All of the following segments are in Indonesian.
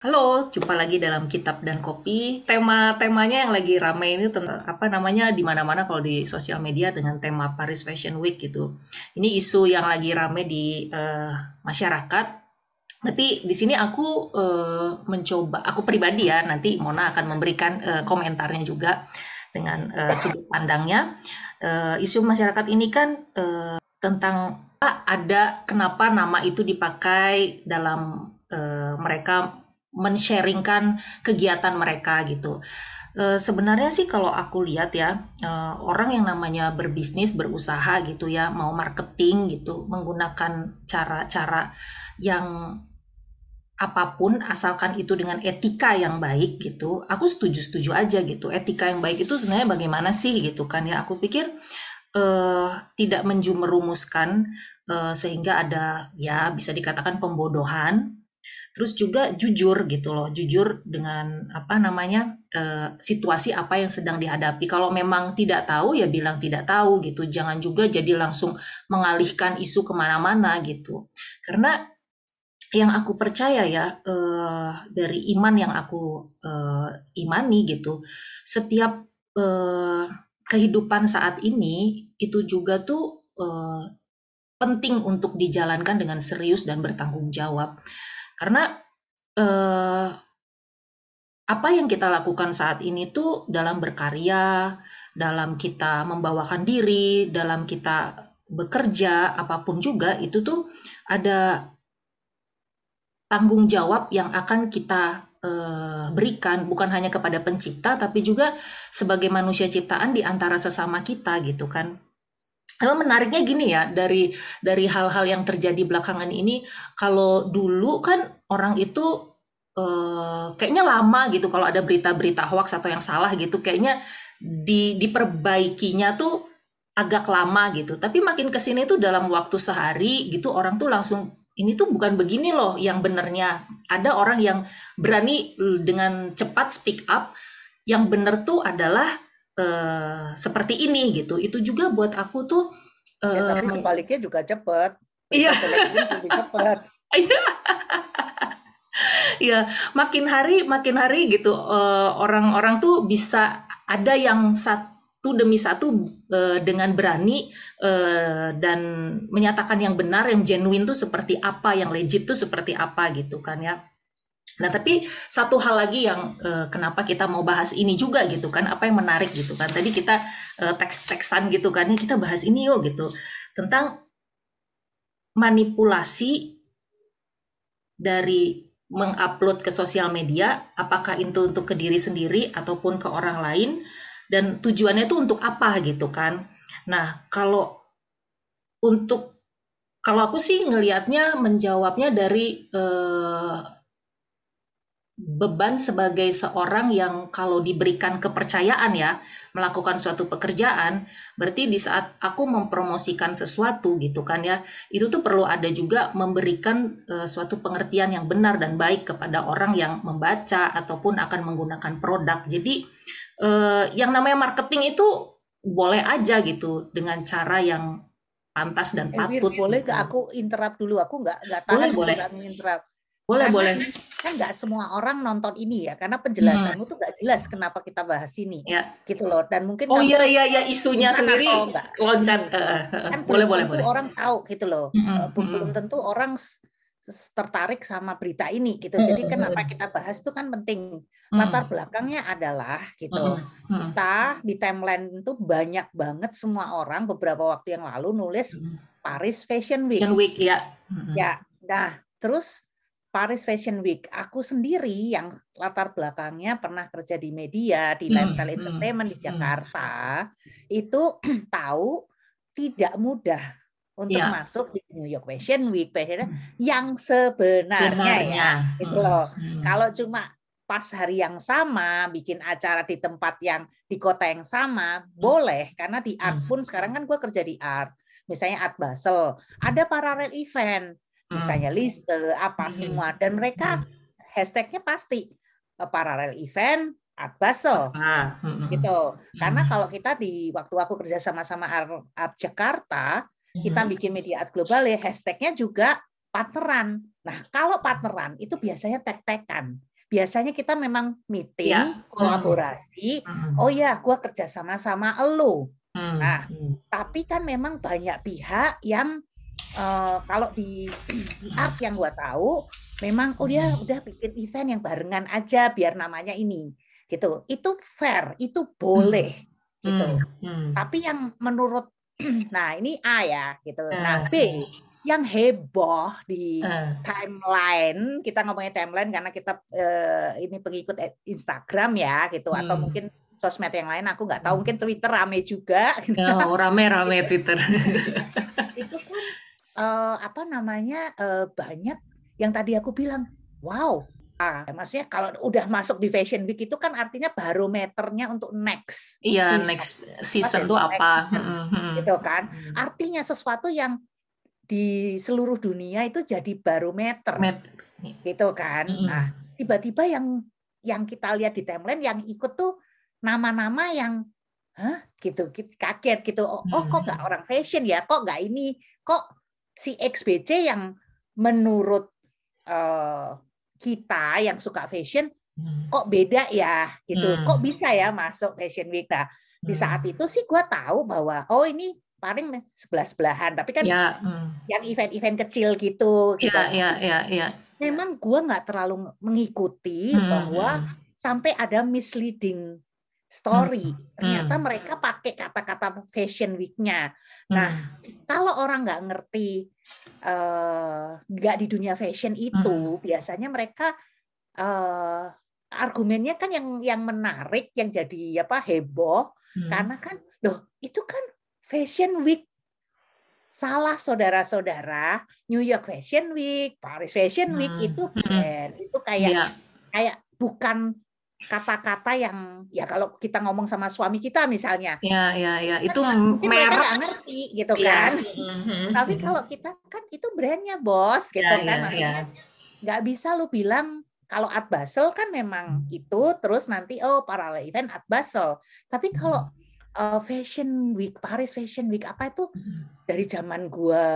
Halo, jumpa lagi dalam Kitab dan Kopi. Tema-temanya yang lagi ramai ini tentang apa namanya di mana-mana kalau di sosial media dengan tema Paris Fashion Week gitu. Ini isu yang lagi ramai di uh, masyarakat. Tapi di sini aku uh, mencoba, aku pribadi ya, nanti Mona akan memberikan uh, komentarnya juga dengan uh, sudut pandangnya. Uh, isu masyarakat ini kan uh, tentang ada kenapa nama itu dipakai dalam uh, mereka men-sharingkan kegiatan mereka gitu. E, sebenarnya sih kalau aku lihat ya e, orang yang namanya berbisnis berusaha gitu ya mau marketing gitu menggunakan cara-cara yang apa pun asalkan itu dengan etika yang baik gitu aku setuju-setuju aja gitu etika yang baik itu sebenarnya bagaimana sih gitu kan ya aku pikir uh, tidak menjumerumuskan uh, sehingga ada ya bisa dikatakan pembodohan terus juga jujur gitu loh jujur dengan apa namanya e, situasi apa yang sedang dihadapi. Kalau memang tidak tahu ya bilang tidak tahu gitu. Jangan juga jadi langsung mengalihkan isu ke mana-mana gitu. Karena yang aku percaya ya e, dari iman yang aku e, imani gitu setiap e, kehidupan saat ini itu juga tuh e, penting untuk dijalankan dengan serius dan bertanggung jawab karena eh, apa yang kita lakukan saat ini tuh dalam berkarya, dalam kita membawakan diri, dalam kita bekerja, apa pun juga itu tuh ada tanggung jawab yang akan kita eh, berikan bukan hanya kepada pencipta tapi juga sebagai manusia ciptaan di antara sesama kita gitu kan. Emang menariknya gini ya dari dari hal-hal yang terjadi belakangan ini kalau dulu kan orang itu eh, kayaknya lama gitu kalau ada berita-berita hoax atau yang salah gitu kayaknya di diperbaikinya tuh agak lama gitu. Tapi makin ke sini tuh dalam waktu sehari gitu orang tuh langsung ini tuh bukan begini loh yang benernya. Ada orang yang berani dengan cepat speak up yang bener tuh adalah uh, seperti ini gitu. Itu juga buat aku tuh uh, ya, tapi sebaliknya juga cepet. Iya. cepet. Iya. Iya, makin hari makin hari gitu orang-orang uh, tuh bisa ada yang satu demi satu uh, dengan berani uh, dan menyatakan yang benar, yang genuine tuh seperti apa, yang legit tuh seperti apa gitu kan ya. Nah, tapi satu hal lagi yang uh, kenapa kita mau bahas ini juga gitu kan, apa yang menarik gitu kan. Tadi kita uh, teks-teksan gitu kan, ya kita bahas ini yuk gitu. Tentang manipulasi dari mengupload ke sosial media, apakah itu untuk ke diri sendiri ataupun ke orang lain, dan tujuannya itu untuk apa gitu kan. Nah, kalau untuk kalau aku sih ngelihatnya menjawabnya dari uh, beban sebagai seorang yang kalau diberikan kepercayaan ya melakukan suatu pekerjaan berarti di saat aku mempromosikan sesuatu gitu kan ya itu tuh perlu ada juga memberikan uh, suatu pengertian yang benar dan baik kepada orang yang membaca ataupun akan menggunakan produk jadi uh, yang namanya marketing itu boleh aja gitu dengan cara yang pantas dan patut. Eh, boleh gak aku interrupt dulu? Aku nggak nggak tahan boleh, boleh. Boleh, karena boleh. Kan nggak semua orang nonton ini ya, karena penjelasanmu hmm. tuh nggak jelas kenapa kita bahas ini, ya. gitu loh. Dan mungkin oh iya iya iya isunya sendiri loncat. Kan boleh boleh boleh. Orang tahu gitu loh, hmm. belum, belum tentu orang tertarik sama berita ini gitu. Hmm. Jadi kenapa kita bahas itu kan penting. Latar belakangnya adalah gitu. Hmm. Kita di timeline itu banyak banget semua orang beberapa waktu yang lalu nulis Paris Fashion Week. Fashion Week ya. Ya. Nah, terus Paris Fashion Week. Aku sendiri yang latar belakangnya pernah kerja di media, di hmm, lifestyle hmm, entertainment di hmm. Jakarta, itu tahu tidak mudah untuk ya. masuk di New York Fashion Week, fashion yang sebenarnya Benarnya. ya, itu loh. Hmm. Kalau cuma pas hari yang sama bikin acara di tempat yang di kota yang sama hmm. boleh karena di art pun sekarang kan gue kerja di art misalnya art Basel ada paralel event misalnya hmm. liste apa hmm. semua dan mereka hmm. hashtagnya pasti eh, paralel event Art Basel ah, gitu karena kalau kita di waktu aku kerja sama-sama Art, Art Jakarta kita bikin media art global ya hashtagnya juga partneran nah kalau partneran itu biasanya tek-tekan biasanya kita memang meeting, Ya. kolaborasi. Hmm. Oh ya, gua kerja sama sama elu. Hmm. Nah, Hmm. tapi kan memang banyak pihak yang eh, kalau di, di art yang gua tahu, memang oh dia Hmm. udah bikin event yang barengan aja biar namanya ini, gitu. Itu fair, itu boleh, gitu. Hmm. Hmm. Tapi yang menurut, nah ini A ya, gitu. Nah Eh. B, yang heboh di Eh. timeline kita ngomongnya timeline karena kita eh, ini pengikut Instagram ya gitu atau Hmm. mungkin sosmed yang lain aku nggak tahu mungkin Twitter rame juga Oh, rame-rame Twitter. itu eh, apa namanya eh, banyak yang tadi aku bilang wow ah, maksudnya kalau udah masuk di Fashion Week itu kan artinya barometernya untuk next Iya, season, next season ya, apa? season, gitu kan artinya sesuatu yang di seluruh dunia itu jadi barometer Met- gitu kan. Nah, tiba-tiba yang yang kita lihat di timeline yang ikut tuh nama-nama yang hah gitu kaget gitu. Oh, oh, kok nggak orang fashion ya? Kok nggak ini? Kok si XBC yang menurut eh, kita yang suka fashion Hmm. kok beda ya gitu. Hmm. Kok bisa ya masuk Fashion Week? Nah, di Hmm. saat itu sih gua tahu bahwa oh ini paling sebelah-sebelahan, tapi kan Ya, hmm. yang event-event kecil gitu gitu. ya, ya, ya, ya. Memang gua nggak terlalu mengikuti Hmm, bahwa hmm. sampai ada misleading story. Hmm, Ternyata hmm. mereka pakai kata-kata fashion week-nya. Hmm. Nah, kalau orang nggak ngerti eh, nggak di dunia fashion itu, Hmm. biasanya mereka eh, argumennya kan yang yang menarik, yang jadi apa heboh, Hmm. karena kan, loh itu kan fashion week. Salah saudara-saudara, New York Fashion Week, Paris Fashion Week Hmm, itu hmm. brand, itu kayak Ya, kayak bukan kata-kata yang ya kalau kita ngomong sama suami kita misalnya, ya, ya, ya. Itu mungkin mereka merek. nggak ngerti gitu Ya. kan. Hmm, Tapi kalau kita kan itu brandnya bos gitu Ya, kan, ya, maksudnya ya. nggak bisa lu bilang kalau Art Basel kan memang itu terus nanti oh paralel event Art Basel. Tapi kalau uh, Fashion Week, Paris Fashion Week apa itu Hmm. dari zaman gua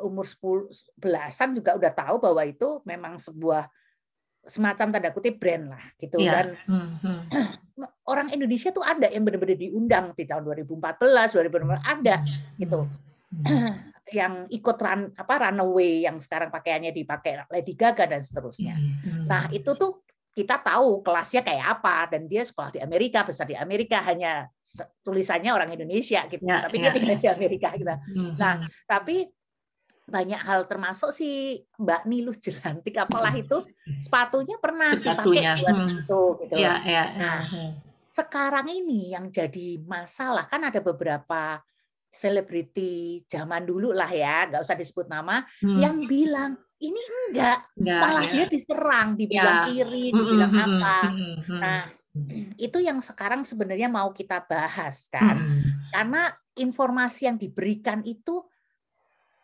umur 10 belasan juga udah tahu bahwa itu memang sebuah semacam tanda kutip brand lah gitu Ya. dan Hmm, hmm. orang Indonesia tuh ada yang benar-benar diundang di tahun 2014, 2015 ada gitu Hmm. yang ikut run apa runaway yang sekarang pakaiannya dipakai Lady Gaga dan seterusnya. Hmm. Nah, itu tuh kita tahu kelasnya kayak apa dan dia sekolah di Amerika, besar di Amerika hanya tulisannya orang Indonesia gitu. Ya, tapi ya, dia tinggal di Amerika gitu. Hmm, Nah, hmm. tapi banyak hal termasuk si Mbak Nilus Jelantik apalah itu sepatunya pernah Sepatunya, dipakai buat hmm. itu gitu. Ya, ya. Nah, Hmm. sekarang ini yang jadi masalah kan ada beberapa selebriti zaman dulu lah ya, nggak usah disebut nama, Hmm. yang bilang ini enggak, Ya, malah ya. dia diserang, dibilang Ya. iri, Hmm, dibilang hmm, apa. hmm, hmm, hmm. Nah, itu yang sekarang sebenarnya mau kita bahas kan, Hmm. karena informasi yang diberikan itu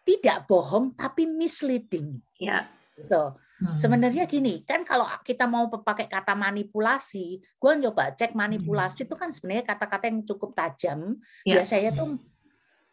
tidak bohong tapi misleading. Ya. Gitu. Hmm. Sebenarnya gini, kan kalau kita mau pakai kata manipulasi, gue nyoba cek manipulasi itu kan sebenarnya kata-kata yang cukup tajam. Ya. Biasanya tuh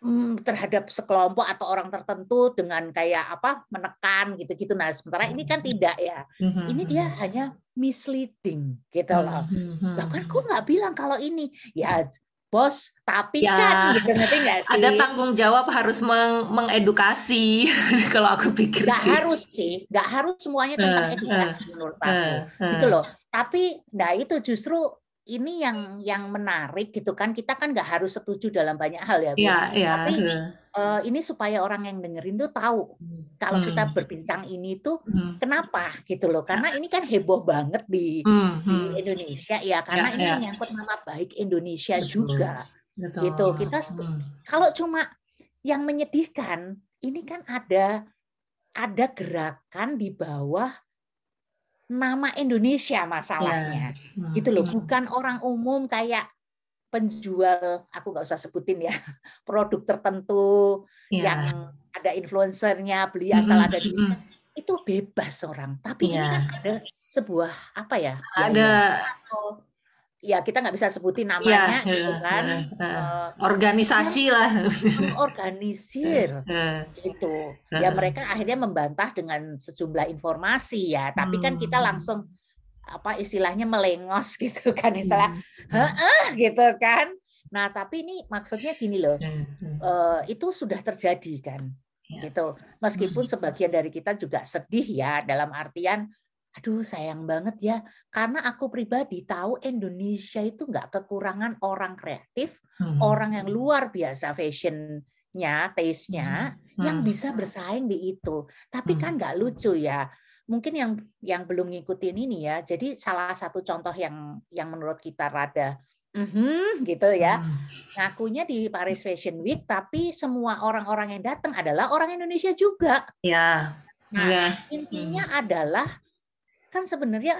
mm, terhadap sekelompok atau orang tertentu dengan kayak apa menekan gitu-gitu. Nah, sementara ini kan tidak ya. Hmm, Ini hmm, dia hmm. hanya misleading gitu loh. Hmm, hmm, Lah kan hmm. gue nggak bilang kalau ini ya bos, tapi Ya, kan gitu ngerti sih? Ada tanggung jawab harus meng- mengedukasi kalau aku pikir Nggak sih. harus sih, nggak harus semuanya tentang Eh, edukasi menurut aku. Eh. gitu loh. Tapi nah itu justru ini yang yang menarik gitu kan. Kita kan nggak harus setuju dalam banyak hal ya, Bu. Iya, iya. Tapi eh. Eh, ini supaya orang yang dengerin tuh tahu kalau Hmm. kita berbincang ini tuh Hmm. kenapa gitu loh. Karena ini kan heboh banget di Hmm, di hmm. Indonesia ya karena Ya, ini ya. menyangkut nama baik Indonesia Betul. juga. Betul. Gitu. Kita Hmm. Kalau cuma yang menyedihkan, ini kan ada ada gerakan di bawah nama Indonesia masalahnya. Hmm, gitu loh hmm. bukan orang umum kayak penjual aku nggak usah sebutin ya produk tertentu Iya. yang ada influencernya beli asal Mm-mm, ada di itu bebas orang. Tapi ini Iya. kan ada sebuah apa ya ya, Ada ya, ya kita nggak bisa sebutin ya, namanya gitu kan. eh, eh, Eh, organisasi lah. mengorganisir Eh, gitu. Ya mereka akhirnya membantah dengan sejumlah informasi ya. Tapi kan kita Hmm. langsung apa istilahnya melengos gitu kan istilah hmm. gitu kan nah tapi ini maksudnya gini loh hmm. uh, itu sudah terjadi kan ya. gitu meskipun sebagian dari kita juga sedih ya dalam artian aduh sayang banget ya karena aku pribadi tahu Indonesia itu nggak kekurangan orang kreatif hmm. orang yang luar biasa fashionnya taste-nya hmm. yang bisa bersaing di itu tapi hmm. kan nggak lucu ya mungkin yang yang belum ngikutin ini ya jadi salah satu contoh yang yang menurut kita rada mm-hmm, gitu ya hmm. ngakunya di Paris Fashion Week tapi semua orang-orang yang datang adalah orang Indonesia juga ya nah ya. intinya hmm. adalah kan sebenarnya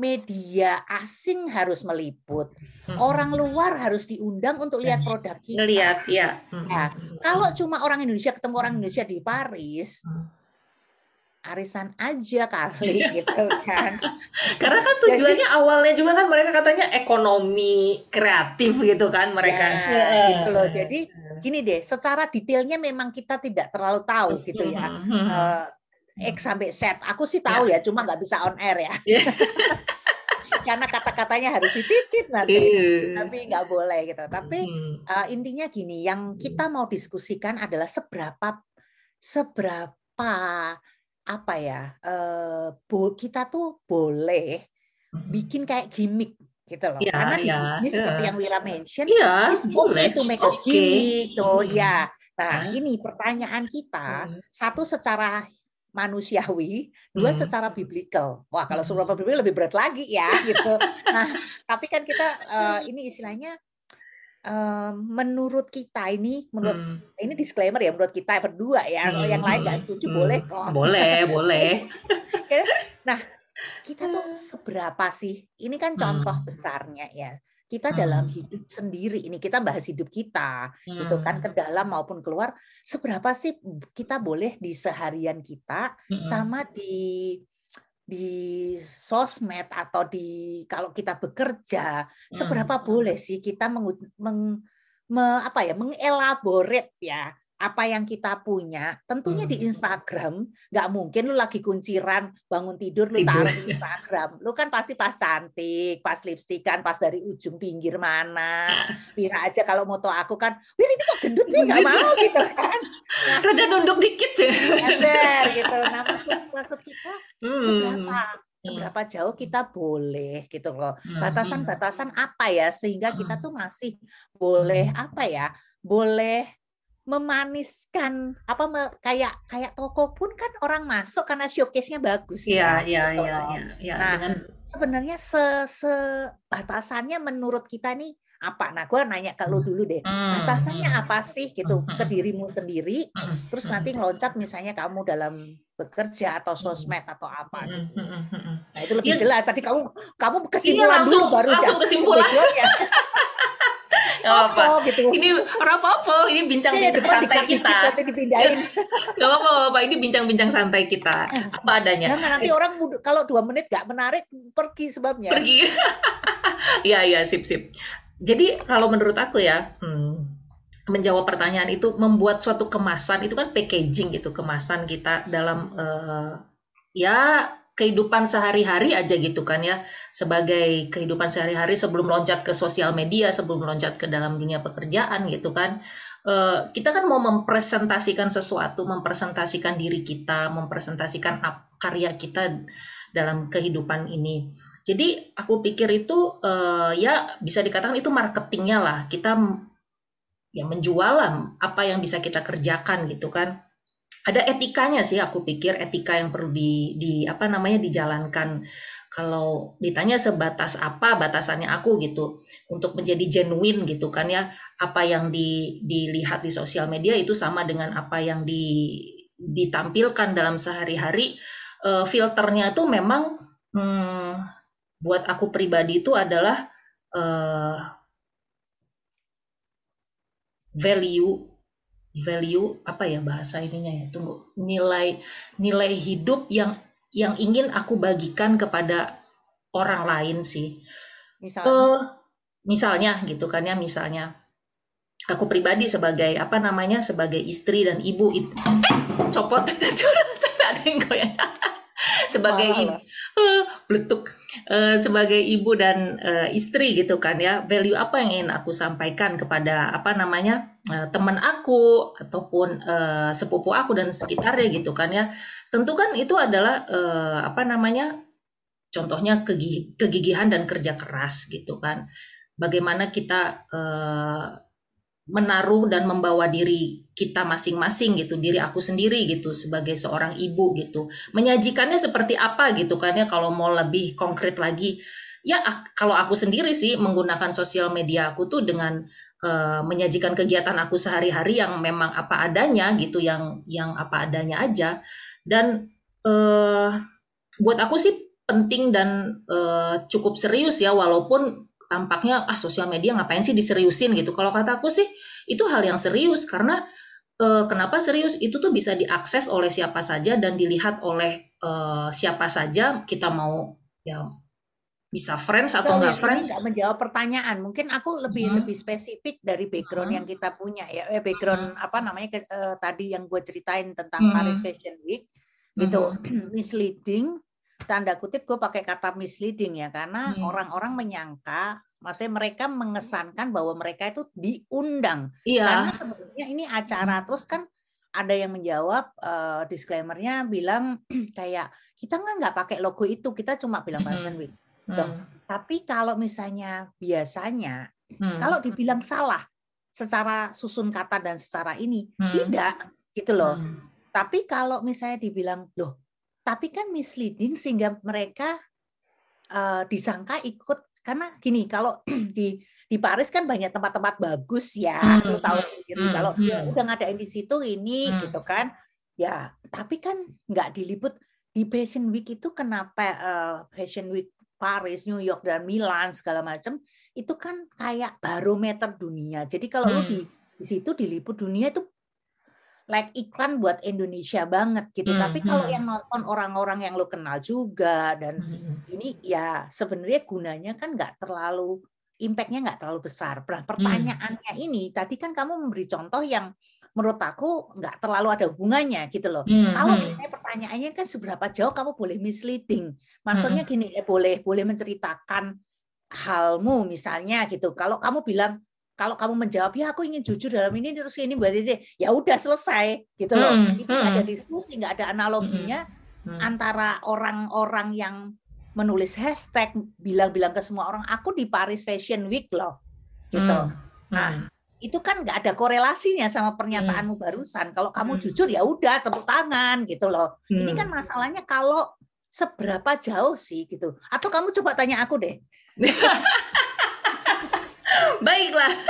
media asing harus meliput. Hmm. Orang luar harus diundang untuk lihat produk kita. Lihat, ya. Nah, kalau cuma orang Indonesia ketemu orang Indonesia di Paris, arisan aja kali gitu kan. Karena kan tujuannya Jadi, awalnya juga kan mereka katanya ekonomi kreatif gitu kan mereka. Ya, gitu loh. Jadi gini deh, secara detailnya memang kita tidak terlalu tahu gitu ya. Uh, X sampai Z. Aku sih tahu ya, ya cuma nggak bisa on air ya. Karena kata-katanya harus dititip nanti, tapi nggak boleh gitu. Tapi uh, intinya gini, yang kita mau diskusikan adalah seberapa seberapa apa ya uh, kita tuh boleh bikin kayak gimmick gitu loh. Ya, Karena di ya, bisnis ya. seperti yang Wira mention, ya, boleh itu make a okay. gimmick tuh, hmm. ya. Nah, ini pertanyaan kita, hmm. satu secara manusiawi, dua hmm. secara biblical. Wah, kalau hmm. secara biblical lebih berat lagi ya gitu. Nah, tapi kan kita uh, ini istilahnya uh, menurut kita ini menurut hmm. ini disclaimer ya menurut kita berdua ya. Kalau yang lain nggak setuju hmm. boleh kok. Boleh, boleh. nah, kita tuh seberapa sih? Ini kan contoh hmm. besarnya ya kita dalam hmm. hidup sendiri ini kita bahas hidup kita hmm. gitu kan ke hmm. dalam maupun keluar seberapa sih kita boleh di seharian kita hmm. sama di di sosmed atau di kalau kita bekerja hmm. seberapa boleh sih kita meng, meng me, apa ya mengelaborate ya apa yang kita punya tentunya hmm. di Instagram nggak mungkin lu lagi kunciran bangun tidur lu tidur. taruh di Instagram. Lu kan pasti pas cantik pas lipstikan pas dari ujung pinggir mana. Pira aja kalau moto aku kan Wih ini kok gendut nih nggak mau gitu kan. Nah, rada nunduk dikit sih gitu. Nah maksud maksud kita hmm. seberapa hmm. seberapa jauh kita boleh gitu loh. Hmm, batasan-batasan apa ya sehingga kita tuh masih boleh apa ya boleh memaniskan apa me, kayak kayak toko pun kan orang masuk karena showcase-nya bagus ya. Iya, iya, iya, iya. Nah, dengan... sebenarnya se, se batasannya menurut kita nih apa? Nah, gue nanya ke lu hmm. dulu deh. Hmm. Batasannya hmm. apa sih gitu ke dirimu sendiri? Terus nanti ngeloncat misalnya kamu dalam bekerja atau sosmed atau apa gitu. Nah, itu lebih ya, jelas. Tadi kamu kamu iya, kesimpulan iya, langsung, dulu baru langsung kesimpulan. Gak apa-apa. Gitu. Ini apa-apa. Ini bincang-bincang ya, santai kita. Gak apa-apa, apa Ini bincang-bincang santai kita. Apa adanya. Nah, nanti orang kalau dua menit gak menarik, pergi sebabnya. Pergi. Iya, iya, sip, sip. Jadi kalau menurut aku ya, hmm, menjawab pertanyaan itu membuat suatu kemasan itu kan packaging gitu kemasan kita dalam uh, ya kehidupan sehari-hari aja gitu kan ya. Sebagai kehidupan sehari-hari sebelum loncat ke sosial media sebelum loncat ke dalam dunia pekerjaan gitu kan. Uh, kita kan mau mempresentasikan sesuatu mempresentasikan diri kita mempresentasikan karya kita dalam kehidupan ini. Jadi aku pikir itu uh, ya bisa dikatakan itu marketingnya lah. Kita ya menjual lah apa yang bisa kita kerjakan gitu kan ada etikanya sih aku pikir etika yang perlu di, di apa namanya dijalankan. Kalau ditanya sebatas apa batasannya aku gitu untuk menjadi genuine gitu kan ya apa yang di, dilihat di sosial media itu sama dengan apa yang di, ditampilkan dalam sehari-hari uh, filternya itu memang hmm, buat aku pribadi itu adalah uh, value value apa ya bahasa ininya ya tunggu nilai nilai hidup yang yang ingin aku bagikan kepada orang lain sih. Misalnya, uh, misalnya gitu kan ya misalnya. Aku pribadi sebagai apa namanya sebagai istri dan ibu itu eh copot. Ada yang goyang sebagai ibu, uh, beletuk uh, sebagai ibu dan uh, istri gitu kan ya. Value apa yang ingin aku sampaikan kepada apa namanya uh, teman aku ataupun uh, sepupu aku dan sekitarnya gitu kan ya. Tentu kan itu adalah uh, apa namanya contohnya kegigihan dan kerja keras gitu kan. Bagaimana kita uh, menaruh dan membawa diri kita masing-masing gitu, diri aku sendiri gitu sebagai seorang ibu gitu. Menyajikannya seperti apa gitu kan ya kalau mau lebih konkret lagi. Ya kalau aku sendiri sih menggunakan sosial media aku tuh dengan uh, menyajikan kegiatan aku sehari-hari yang memang apa adanya gitu, yang yang apa adanya aja. Dan uh, buat aku sih penting dan uh, cukup serius ya walaupun tampaknya ah sosial media ngapain sih diseriusin gitu. Kalau kata aku sih itu hal yang serius karena eh, kenapa serius itu tuh bisa diakses oleh siapa saja dan dilihat oleh eh, siapa saja kita mau ya bisa friends atau enggak friends enggak menjawab pertanyaan mungkin aku lebih hmm. lebih spesifik dari background hmm. yang kita punya ya eh, background hmm. apa namanya eh, tadi yang gue ceritain tentang hmm. Paris Fashion Week gitu hmm. misleading tanda kutip gue pakai kata misleading ya karena hmm. orang-orang hmm. menyangka maksudnya mereka mengesankan bahwa mereka itu diundang iya. karena sebenarnya ini acara hmm. terus kan ada yang menjawab uh, disclaimernya bilang kayak kita nggak nggak pakai logo itu kita cuma bilang hmm. Fashion Week loh hmm. tapi kalau misalnya biasanya hmm. kalau dibilang salah secara susun kata dan secara ini hmm. tidak gitu loh hmm. tapi kalau misalnya dibilang loh tapi kan misleading sehingga mereka uh, disangka ikut karena gini kalau di di Paris kan banyak tempat-tempat bagus ya, hmm, lu tahu hmm, sendiri hmm, kalau dia udah ngadain di situ ini hmm. gitu kan, ya tapi kan nggak diliput di Fashion Week itu kenapa uh, Fashion Week Paris, New York dan Milan segala macam itu kan kayak barometer dunia. Jadi kalau hmm. lu di di situ diliput dunia itu like iklan buat Indonesia banget gitu. Hmm, Tapi kalau hmm. yang nonton orang-orang yang lo kenal juga dan hmm. hmm. ini ya sebenarnya gunanya kan nggak terlalu impactnya nggak terlalu besar. Nah, pertanyaannya hmm. ini tadi kan kamu memberi contoh yang menurut aku nggak terlalu ada hubungannya gitu loh. Hmm. Kalau hmm. misalnya pertanyaannya kan seberapa jauh kamu boleh misleading. Maksudnya hmm. gini, eh, boleh boleh menceritakan halmu misalnya gitu. Kalau kamu bilang kalau kamu menjawab ya aku ingin jujur dalam ini terus ini buat ini ya udah selesai gitu loh hmm, itu hmm. ada diskusi nggak ada analoginya hmm, hmm. antara orang-orang yang menulis hashtag bilang-bilang ke semua orang aku di Paris Fashion Week loh gitu hmm, hmm. nah itu kan nggak ada korelasinya sama pernyataanmu hmm. barusan kalau kamu hmm. jujur ya udah tepuk tangan gitu loh hmm. ini kan masalahnya kalau seberapa jauh sih gitu atau kamu coba tanya aku deh baiklah.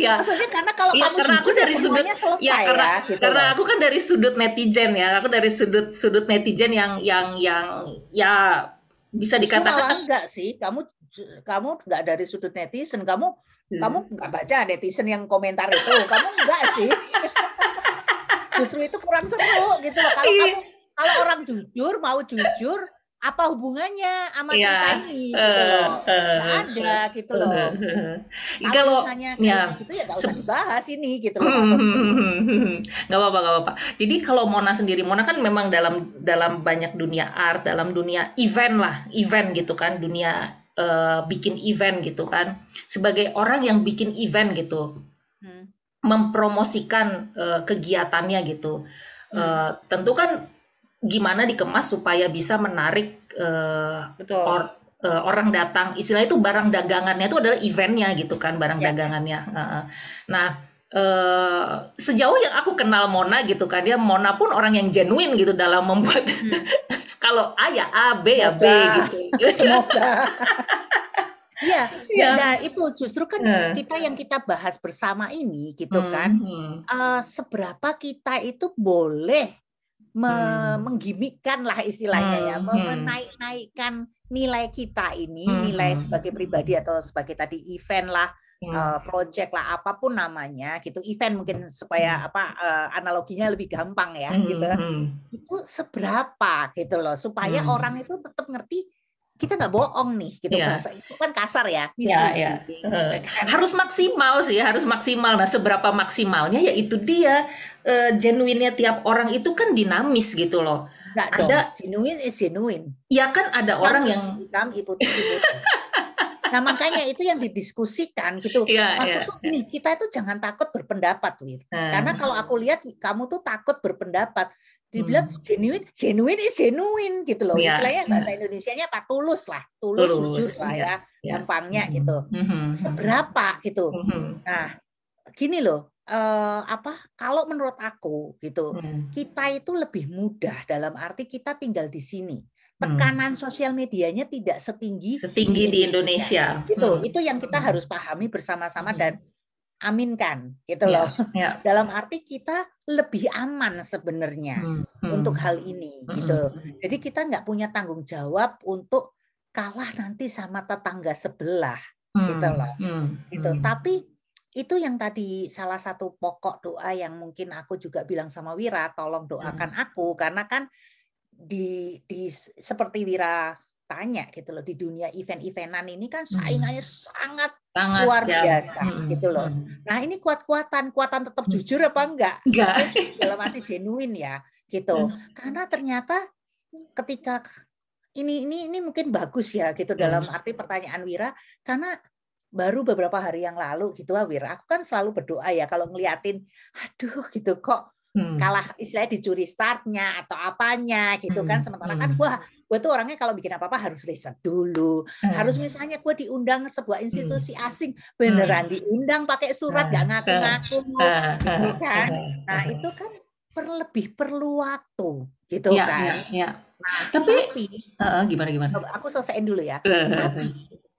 Ya. Maksudnya karena kalau ya, kamu karena aku dari sudut ya karena ya, gitu. karena aku kan dari sudut netizen ya. Aku dari sudut sudut netizen yang yang yang ya bisa dikatakan enggak sih. Kamu kamu enggak dari sudut netizen. Kamu hmm. kamu enggak baca netizen yang komentar itu. Kamu enggak sih. Justru itu kurang seru gitu loh. Kalau iya. kamu kalau orang jujur mau jujur apa hubungannya sama ya, cerita ini gitu loh. Uh, ada gitu loh. Uh, kalau hanya ya gitu ya gak usah dibahas ini gitu loh. Gak apa-apa, gak apa-apa. Jadi kalau Mona sendiri, Mona kan memang dalam dalam banyak dunia art, dalam dunia event lah, event gitu kan, dunia uh, bikin event gitu kan. Sebagai orang yang bikin event gitu, hmm. mempromosikan uh, kegiatannya gitu. Uh, tentu kan gimana dikemas supaya bisa menarik uh, Or, uh, orang datang istilah itu barang dagangannya itu adalah eventnya gitu kan barang ya. dagangannya uh, nah uh, sejauh yang aku kenal Mona gitu kan dia Mona pun orang yang genuine gitu dalam membuat hmm. kalau A ya A B ya B gitu semoga Iya, ya. nah itu justru kan kita yang kita bahas bersama ini gitu kan, hmm. uh, seberapa kita itu boleh me hmm. menggimikkan lah istilahnya ya, hmm. ya, menaik-naikkan nilai kita ini, hmm. nilai sebagai pribadi atau sebagai tadi event lah, hmm. uh, project lah, apa pun namanya, gitu. Event mungkin supaya hmm. apa uh, analoginya lebih gampang ya, hmm. gitu. Hmm. Itu seberapa gitu loh, supaya hmm. orang itu tetap ngerti kita nggak bohong nih gitu Iya. bahasa itu kan kasar ya Iya, iya. misleading, Eh, kan? harus maksimal sih, harus maksimal. Nah, seberapa maksimalnya ya itu dia eh, genuinenya tiap orang itu kan dinamis gitu loh. Nggak dong Ada genuine is genuine ya kan ada orang yang Hitam, ikuti ikuti. Nah makanya itu yang didiskusikan gitu. Iya, Maksud iya. tuh gini, kita itu jangan takut berpendapat, Wir. Nah. Karena kalau aku lihat kamu tuh takut berpendapat. Dibilang Hmm. genuine, genuine is genuine gitu loh. Iya. Istilahnya bahasa Indonesianya apa? Tulus lah, tulus, Tulus, jujur lah iya, ya, iya. gampangnya Mhm, gitu. mhm, Seberapa gitu. mhm, Nah, gini loh, eh, apa? Kalau menurut aku gitu, mhm, kita itu lebih mudah dalam arti kita tinggal di sini. Hmm. Tekanan sosial medianya tidak setinggi setinggi di Indonesia. Gitu. Hmm, Itu yang kita Hmm. harus pahami bersama-sama Hmm. dan aminkan gitu Ya, loh. ya. Dalam arti kita lebih aman sebenarnya Hmm, hmm, untuk hal ini hmm, gitu. hmm, Jadi kita nggak punya tanggung jawab untuk kalah nanti sama tetangga sebelah hmm, gitu loh. hmm, gitu. hmm. Tapi itu yang tadi salah satu pokok doa yang mungkin aku juga bilang sama Wira, tolong doakan Hmm. aku karena kan di di seperti Wira tanya gitu loh di dunia event-eventan ini kan saingannya sangat Sangat luar biasa Hmm, gitu loh. Nah ini kuat-kuatan, kuatan tetap Hmm. jujur apa enggak? Enggak. Dalam arti genuine ya gitu. Hmm. Karena ternyata ketika ini ini ini mungkin bagus ya gitu Hmm. dalam arti pertanyaan Wira karena baru beberapa hari yang lalu gitu ah, Wira aku kan selalu berdoa ya kalau ngeliatin aduh gitu kok Hmm. kalah istilahnya dicuri startnya atau apanya gitu kan Hmm, sementara kan hmm. wah gue tuh orangnya kalau bikin apa apa harus riset dulu Hmm. harus misalnya gue diundang sebuah institusi asing beneran diundang pakai surat Hmm. gak ngaku-ngaku gitu kan ah, nah ah. itu kan per- lebih perlu waktu gitu Ya, kan ya, ya. Tapi tapi ah, gimana gimana? aku selesaiin dulu ya tapi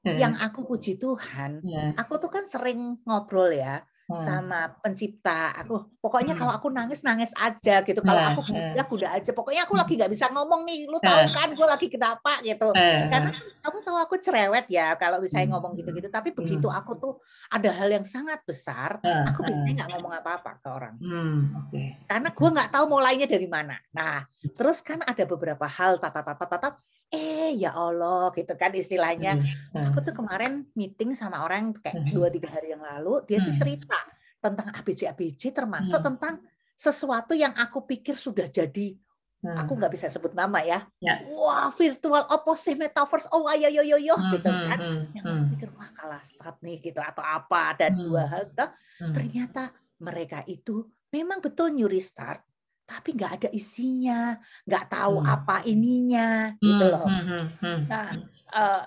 yang aku puji Tuhan ya, aku tuh kan sering ngobrol ya hmm. sama pencipta aku pokoknya Hmm. kalau aku nangis nangis aja gitu kalau Nah, aku eh. kuda kuda aja pokoknya aku lagi nggak bisa ngomong nih lu Eh. tahu kan gue lagi kenapa gitu Eh, karena kamu tahu aku cerewet ya kalau misalnya Hmm. ngomong gitu-gitu tapi begitu Hmm. aku tuh ada hal yang sangat besar eh, aku eh. biasanya nggak ngomong apa-apa ke orang Hmm, oke. karena gue nggak tahu mulainya dari mana nah terus kan ada beberapa hal tata tata tata eh ya Allah gitu kan istilahnya Hmm, aku tuh kemarin meeting sama orang kayak dua tiga hari yang lalu dia tuh cerita tentang ABC ABC termasuk Hmm. tentang sesuatu yang aku pikir sudah jadi hmm. aku nggak bisa sebut nama ya, Ya. wah virtual opposite metaverse oh ayo yo yo yo Hmm, gitu kan hmm, yang hmm, aku pikir wah kalah start nih gitu atau apa dan Hmm. dua hal toh, hmm. ternyata mereka itu memang betul nyuri start tapi nggak ada isinya nggak tahu Hmm. apa ininya gitu Hmm, loh hmm, hmm, hmm. Nah, eh,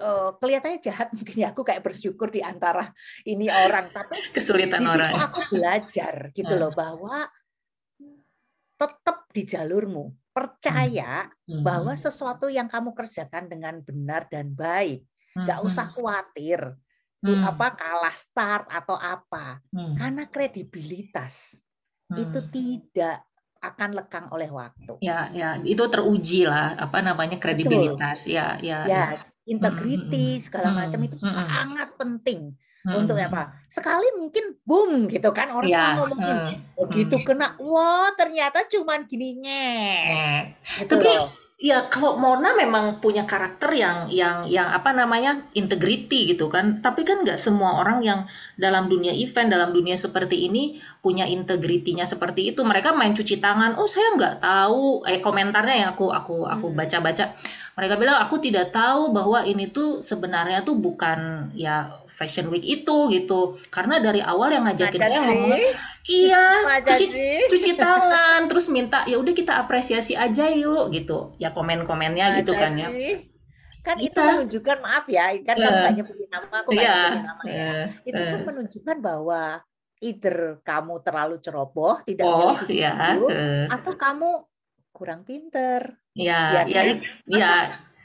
eh, kelihatannya jahat mungkin ya aku kayak bersyukur di antara ini orang tapi Kesulitan orang. aku belajar gitu loh bahwa tetap di jalurmu percaya Hmm, bahwa sesuatu yang kamu kerjakan dengan benar dan baik nggak hmm, usah khawatir Hmm. apa kalah start atau apa hmm, karena kredibilitas itu hmm. tidak akan lekang oleh waktu. Ya, ya, itu teruji lah, apa namanya kredibilitas, ya, ya, ya. ya. integriti Hmm, segala hmm, macam itu hmm, sangat penting. Hmm, untuk apa? Sekali mungkin boom gitu kan orang Ya, ngomongin hmm, begitu kena wah ternyata cuman gini nyet eh. gitu Tapi loh. Ya kalau Mona memang punya karakter yang yang yang apa namanya integrity gitu kan. Tapi kan nggak semua orang yang dalam dunia event, dalam dunia seperti ini punya integritinya seperti itu. Mereka main cuci tangan. Oh saya nggak tahu. Eh komentarnya yang aku aku aku Hmm. Mereka bilang aku tidak tahu bahwa ini tuh sebenarnya tuh bukan ya fashion week itu gitu. Karena dari awal yang ngajakin saya ngomong iya cuci cuci tangan terus minta ya udah kita apresiasi aja yuk gitu ya komen-komennya gitu kan ya? Kan itu Iya. menunjukkan maaf ya, kan Eh. kamu nggak nyebutin nama, aku Iya, nyebutin nama ya. eh, Itu kan menunjukkan bahwa either kamu terlalu ceroboh, tidak oh milih ya dulu, eh, atau kamu kurang pinter. ya Ya ya kan? it- ya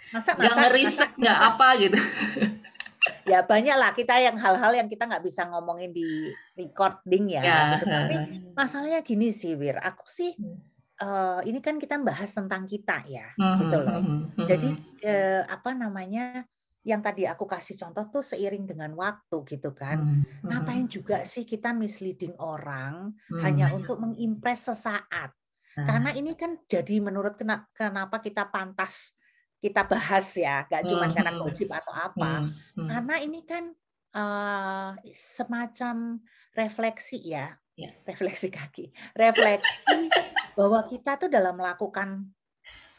Masa nggak masa ngeriset masa- nggak apa gitu ya banyak lah kita yang hal-hal yang kita nggak bisa ngomongin di recording ya, ya gitu. Tapi masalahnya gini sih Wir, aku sih Hmm. eh, ini kan kita bahas tentang kita ya, mhm, gitu loh. mhm, mhm. Jadi eh, apa namanya yang tadi aku kasih contoh tuh seiring dengan waktu gitu kan. Mhm, mhm, Ngapain juga sih kita misleading orang mhm. hanya untuk mengimpress sesaat? Karena ini kan jadi menurut kena- kenapa kita pantas kita bahas ya, nggak cuma karena gosip atau apa. Hmm. Karena ini kan uh, semacam refleksi ya, Ya. refleksi kaki, refleksi bahwa kita tuh dalam melakukan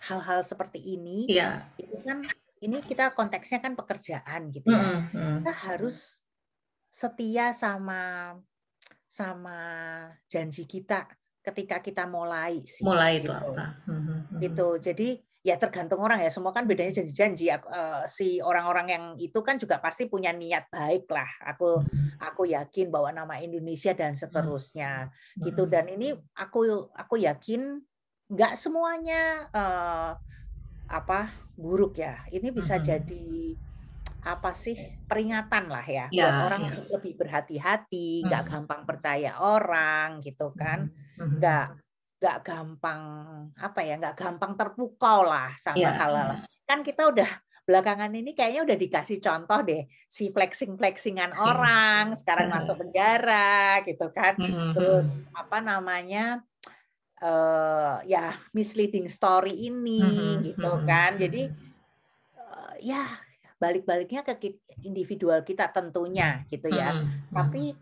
hal-hal seperti ini, Iya. itu kan ini kita konteksnya kan pekerjaan gitu ya. Hmm, hmm. Kita harus setia sama sama janji kita ketika kita mulai sih. Mulai itu gitu. apa? Hmm, hmm, hmm. Gitu. Jadi ya tergantung orang ya. Semua kan bedanya janji-janji. Eh, si orang-orang yang itu kan juga pasti punya niat baik lah. Aku aku yakin bahwa nama Indonesia dan seterusnya gitu. Dan ini aku aku yakin nggak semuanya eh, apa buruk ya. Ini bisa Mhm. jadi apa sih peringatan lah ya Ya, buat orang ya. lebih berhati-hati, nggak gampang percaya orang gitu kan, Hmm. Nggak nggak gampang apa ya, nggak gampang terpukau lah sama Ya, hal-hal. Kan kita udah belakangan ini kayaknya udah dikasih contoh deh si flexing-flexingan Flexing. orang sekarang Mhm. masuk penjara gitu kan. Terus apa namanya eh ya misleading story ini gitu kan. Jadi eh, ya balik-baliknya ke individual kita tentunya gitu ya. Tapi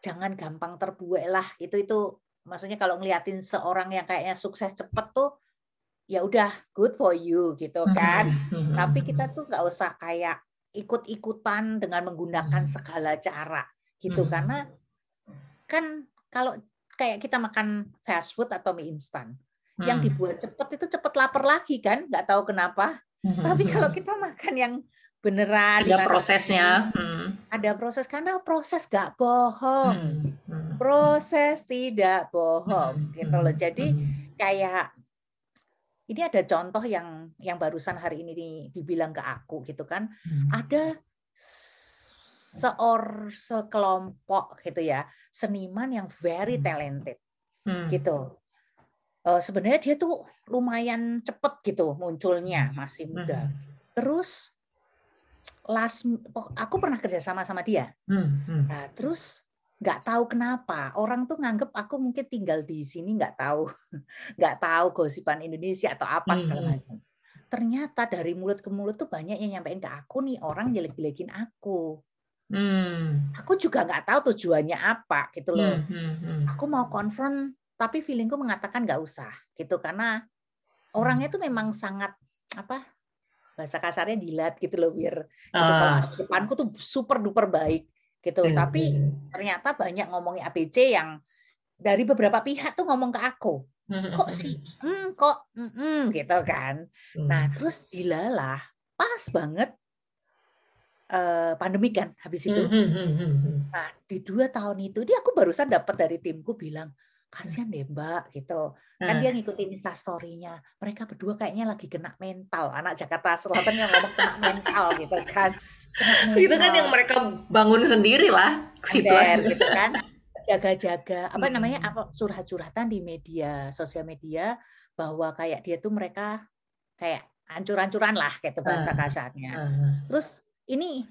jangan gampang terbuai lah. Itu itu maksudnya kalau ngeliatin seorang yang kayaknya sukses cepet tuh ya udah good for you gitu kan. Tapi kita tuh nggak usah kayak ikut-ikutan dengan menggunakan segala cara gitu. Karena kan kalau kayak kita makan fast food atau mie instan yang Hmm. dibuat cepet itu cepet lapar lagi kan nggak tahu kenapa. Tapi kalau kita makan yang beneran ada prosesnya. Hmm. ada proses karena proses nggak bohong Hmm, hmm. proses tidak bohong Hmm, gitu loh hmm, jadi hmm. kayak ini ada contoh yang yang barusan hari ini di- dibilang ke aku gitu kan Hmm. ada seor sekelompok gitu ya seniman yang very Hmm. talented Hmm. gitu Eh, sebenarnya dia tuh lumayan cepet gitu munculnya masih muda Hmm. terus last aku pernah kerja sama sama dia Hmm, hmm. nah terus nggak tahu kenapa orang tuh nganggep aku mungkin tinggal di sini nggak tahu nggak tahu gosipan Indonesia atau apa segala Hmm. macam ternyata dari mulut ke mulut tuh banyak yang nyampein ke aku nih orang jelek-jelekin aku Hmm. aku juga nggak tahu tujuannya apa gitu loh Hmm, hmm, hmm. aku mau confront tapi feelingku mengatakan nggak usah gitu karena orangnya tuh memang sangat apa bahasa kasarnya dilat gitu loh biar gitu. Ah. depanku tuh super duper baik gitu Hmm, tapi hmm. ternyata banyak ngomongin ABC yang dari beberapa pihak tuh ngomong ke aku Hmm, kok hmm, sih hmm, kok mm, mm, gitu kan hmm. nah terus dilalah pas banget eh, pandemi kan habis itu hmm. Nah, di dua tahun itu, dia aku barusan dapat dari timku bilang, kasihan deh mbak, gitu. Kan Ah. dia ngikutin instastory-nya. Mereka berdua kayaknya lagi kena mental. Anak Jakarta Selatan yang ngomong kena mental gitu kan. Kena itu kan mental, yang mereka bangun sendiri lah situ ember gitu kan. Jaga-jaga, apa Hmm. namanya, apa curhat-curhatan di media, sosial media, bahwa kayak dia tuh mereka kayak ancur-ancuran lah, gitu bahasa Ah. kasarnya. Ah. Terus ini,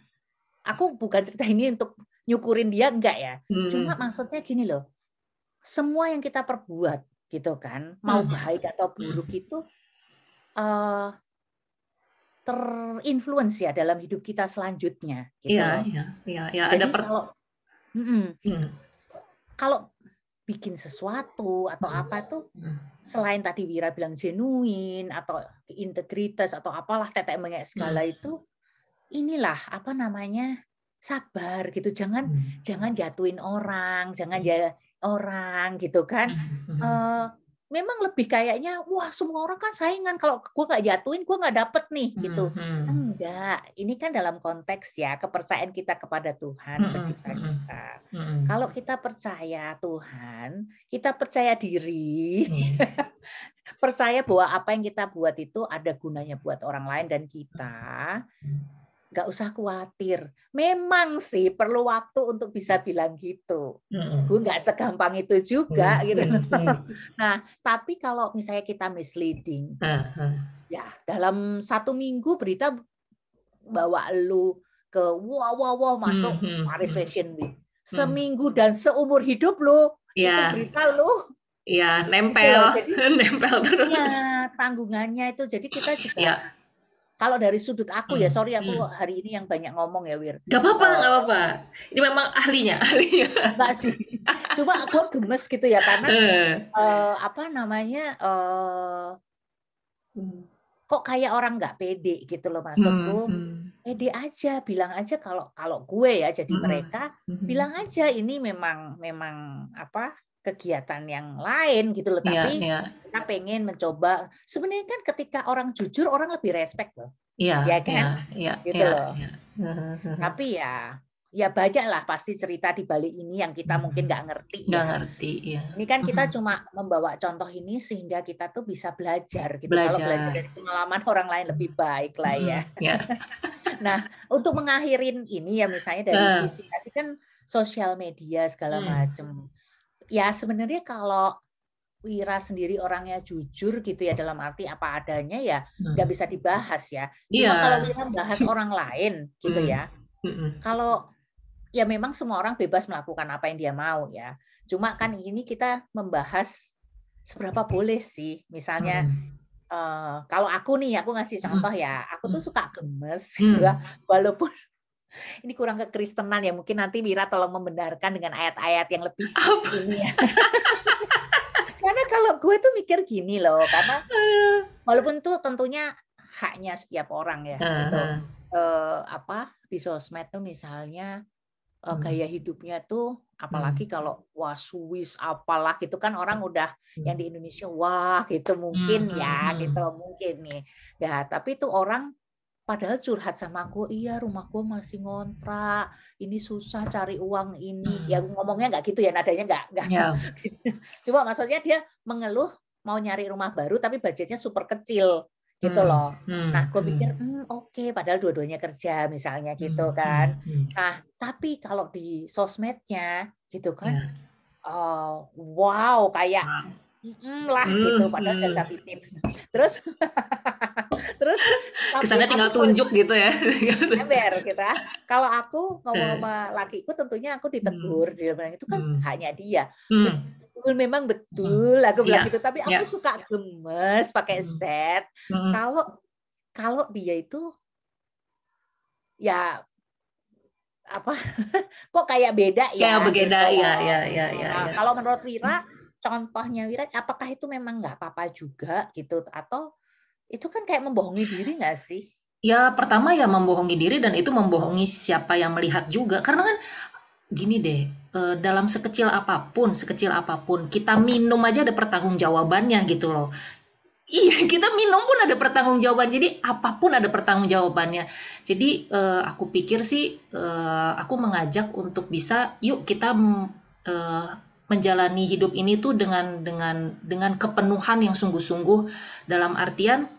aku bukan cerita ini untuk nyukurin dia, enggak ya. Hmm. Cuma maksudnya gini loh, semua yang kita perbuat gitu kan, mau Hmm. baik atau buruk itu eh terinfluence ya dalam hidup kita selanjutnya. Gitu Iya, iya, iya, iya. Jadi Ada per... kalau Mm-mm. Hmm, kalau bikin sesuatu atau Hmm. apa tuh hmm, selain tadi Wira bilang genuine atau integritas atau apalah tetek mengek segala Hmm. itu inilah apa namanya sabar gitu jangan hmm, jangan jatuhin orang jangan ya orang gitu kan. Eh, memang lebih kayaknya wah semua orang kan saingan kalau gua nggak jatuhin gua nggak dapet nih gitu Hmm, hmm. enggak ini kan dalam konteks ya kepercayaan kita kepada Tuhan pencipta kita kalau kita percaya Tuhan kita percaya diri Hmm. percaya bahwa apa yang kita buat itu ada gunanya buat orang lain dan kita nggak usah khawatir. Memang sih perlu waktu untuk bisa bilang gitu. Hmm. Gue nggak segampang itu juga Hmm, gitu. hmm, hmm. Nah, tapi kalau misalnya kita misleading, ah. ya dalam satu minggu berita bawa lu ke wow wow wow masuk Hmm, hmm, Paris hmm. Fashion Week. Seminggu dan seumur hidup lu Iya, itu berita lu iya, nempel, Gitu loh, nempel terus. ya tanggungannya itu. Jadi kita juga Iya. Kalau dari sudut aku ya, sorry aku hari ini yang banyak ngomong ya, Wir. Gak apa-apa, uh, gak apa-apa. Ini memang ahlinya, ahlinya. Enggak sih. Cuma aku gemes gitu ya karena uh. Uh, apa namanya uh, kok kayak orang nggak pede gitu loh maksudku. Hmm, Pede aja, bilang aja kalau kalau gue ya jadi hmm, mereka hmm. bilang aja ini memang memang apa kegiatan yang lain gitu loh iya, tapi yeah, yeah. kita pengen mencoba sebenarnya kan ketika orang jujur orang lebih respect loh yeah, ya kan yeah, yeah, gitu yeah, loh yeah. tapi ya ya banyak lah pasti cerita di balik ini yang kita mungkin nggak ngerti nggak ya. ngerti ya ini kan kita cuma membawa contoh ini sehingga kita tuh bisa belajar gitu belajar. kalau belajar dari pengalaman orang lain lebih baik lah ya yeah. nah untuk mengakhirin ini ya misalnya dari uh. sisi tadi kan sosial media segala hmm. macam ya sebenarnya kalau Wira sendiri orangnya jujur gitu ya dalam arti apa adanya ya hmm. nggak hmm. bisa dibahas ya. Cuma yeah. kalau Wira bahas orang lain gitu hmm. ya. Hmm. Kalau ya memang semua orang bebas melakukan apa yang dia mau ya. Cuma kan ini kita membahas seberapa boleh sih. Misalnya hmm. uh, kalau aku nih aku ngasih contoh ya, aku tuh suka gemes gitu ya. Walaupun ini kurang kekristenan ya mungkin nanti Mira tolong membenarkan dengan ayat-ayat yang lebih ini ya. karena kalau gue tuh mikir gini loh karena walaupun tuh tentunya haknya setiap orang ya uh -huh. gitu. uh, apa di sosmed tuh misalnya uh, gaya hidupnya tuh apalagi hmm. kalau wah Swiss apalah gitu kan orang udah hmm. yang di Indonesia wah gitu mungkin hmm. ya gitu mungkin nih ya tapi tuh orang padahal curhat sama aku iya rumah gue masih ngontrak ini susah cari uang ini hmm. ya ngomongnya nggak gitu ya nadanya nggak nggak yeah. cuma maksudnya dia mengeluh mau nyari rumah baru tapi budgetnya super kecil gitu hmm. loh hmm. nah gue pikir hmm. hmm, oke okay. padahal dua-duanya kerja misalnya gitu hmm. kan hmm. nah tapi kalau di sosmednya gitu kan yeah. oh, wow kayak Mm, lah gitu padahal jasa titip terus terus kesannya tinggal tunjuk gitu ya ember kita kalau aku ngomong sama lakiku tentunya aku ditegur mm. dia bilang itu kan mm. hanya dia mm. betul memang betul aku bilang yeah. gitu tapi aku yeah. suka gemes pakai mm. set mm. kalau kalau dia itu ya apa kok kayak beda ya kayak beda gitu. ya ya ya ya, nah, ya. kalau menurut Wira contohnya Wira apakah itu memang nggak apa-apa juga gitu atau itu kan kayak membohongi diri nggak sih? Ya pertama ya membohongi diri dan itu membohongi siapa yang melihat juga karena kan gini deh eh, dalam sekecil apa pun sekecil apa pun kita minum aja ada pertanggungjawabannya gitu loh Iya, kita minum pun ada pertanggungjawaban. Jadi apa pun ada pertanggungjawabannya. Jadi uh, aku pikir sih uh, aku mengajak untuk bisa yuk kita uh, menjalani hidup ini tuh dengan dengan dengan kepenuhan yang sungguh-sungguh dalam artian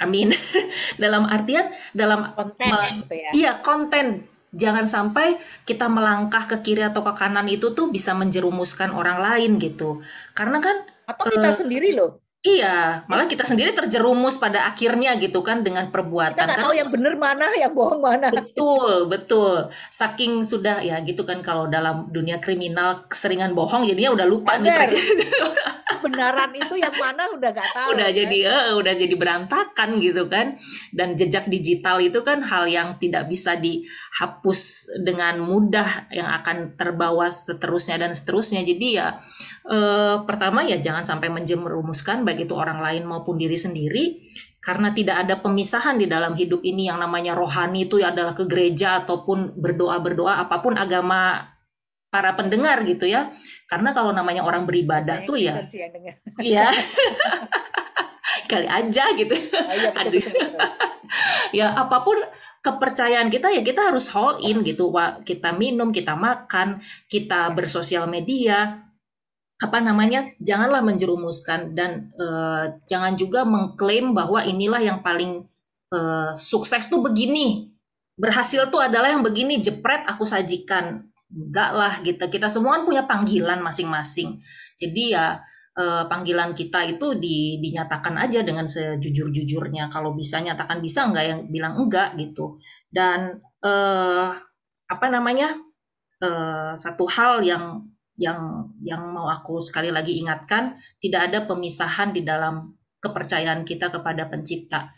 amin dalam artian dalam konten gitu ya. Iya, konten. Jangan sampai kita melangkah ke kiri atau ke kanan itu tuh bisa menjerumuskan orang lain gitu. Karena kan apa kita uh, sendiri loh Iya, malah kita sendiri terjerumus pada akhirnya gitu kan dengan perbuatan. Kita nggak tahu yang benar mana, yang bohong mana. Betul, betul. Saking sudah ya gitu kan kalau dalam dunia kriminal keseringan bohong jadinya udah lupa Bener. nih. Benaran itu yang mana udah gak tahu. Udah kan? jadi uh, udah jadi berantakan gitu kan. Dan jejak digital itu kan hal yang tidak bisa dihapus dengan mudah yang akan terbawa seterusnya dan seterusnya. Jadi ya eh, pertama ya jangan sampai menjerumuskan baik itu orang lain maupun diri sendiri karena tidak ada pemisahan di dalam hidup ini yang namanya rohani itu adalah ke gereja ataupun berdoa berdoa apa pun agama para pendengar gitu ya. Karena kalau namanya orang beribadah Saya tuh ya iya. Kali aja gitu. Oh, iya, betul, betul, betul. ya apa pun kepercayaan kita ya kita harus all in gitu. Kita minum kita makan kita bersosial media apa namanya janganlah menjerumuskan dan uh, jangan juga mengklaim bahwa inilah yang paling uh, sukses tuh begini. Berhasil tuh adalah yang begini jepret aku sajikan. Enggak lah gitu. Kita semua kan punya panggilan masing-masing. Jadi ya uh, panggilan kita itu di, dinyatakan aja dengan sejujur-jujurnya. Kalau bisa nyatakan bisa enggak yang bilang enggak gitu. Dan apa namanya satu hal yang yang yang mau aku sekali lagi ingatkan tidak ada pemisahan di dalam kepercayaan kita kepada pencipta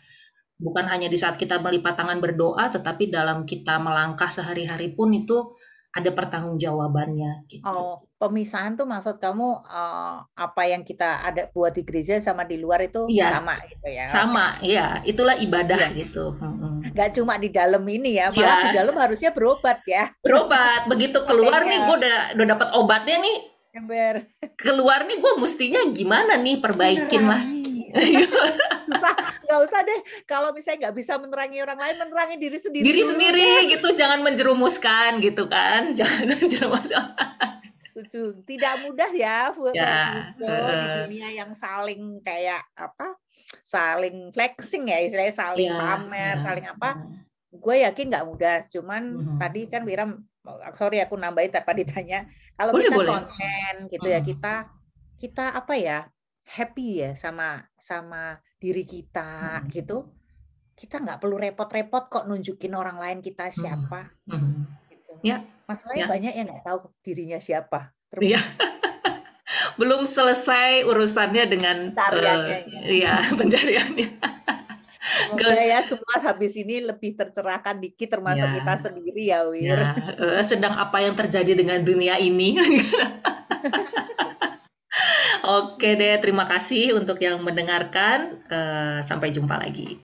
bukan hanya di saat kita melipat tangan berdoa, tetapi dalam kita melangkah sehari-hari pun itu ada pertanggungjawabannya gitu. Oh, pemisahan tuh maksud kamu uh, apa yang kita ada buat di gereja sama di luar itu Iya. sama gitu ya? Sama, ya, itulah ibadah Iya. gitu. Mm-mm. Nggak cuma di dalam ini ya, malah Iya. di dalam harusnya berobat ya. Berobat, begitu keluar nih gue udah udah dapat obatnya nih, Ember. keluar nih gue mestinya gimana nih perbaikin lah. Susah, nggak usah deh. Kalau misalnya nggak bisa menerangi orang lain, menerangi diri sendiri. Diri dulu sendiri deh. gitu, jangan menjerumuskan gitu kan, jangan menjerumuskan. Setuju. Tidak mudah ya, Ya, Fuso, di dunia yang saling kayak apa? Saling flexing ya, istilahnya saling Iya, pamer, iya. saling apa? Gue yakin nggak mudah. Cuman Mhm. tadi kan Wiram, sorry aku nambahin tadi ditanya, kalau Boleh, kita boleh. konten gitu ya, Mhm. kita kita apa ya? Happy ya sama sama diri kita Mhm. gitu. Kita nggak perlu repot-repot kok nunjukin orang lain kita Mhm. siapa. Mhm. Gitu. Ya, Masalahnya ya. banyak yang nggak tahu dirinya siapa. Iya. Belum selesai urusannya dengan Pencariannya, eh, iya, pencariannya. Semoga ya semua habis ini lebih tercerahkan dikit termasuk Ya. kita sendiri ya Wir. Ya, eh, sedang apa yang terjadi dengan dunia ini? Oke deh, terima kasih untuk yang mendengarkan. Eh, sampai jumpa lagi.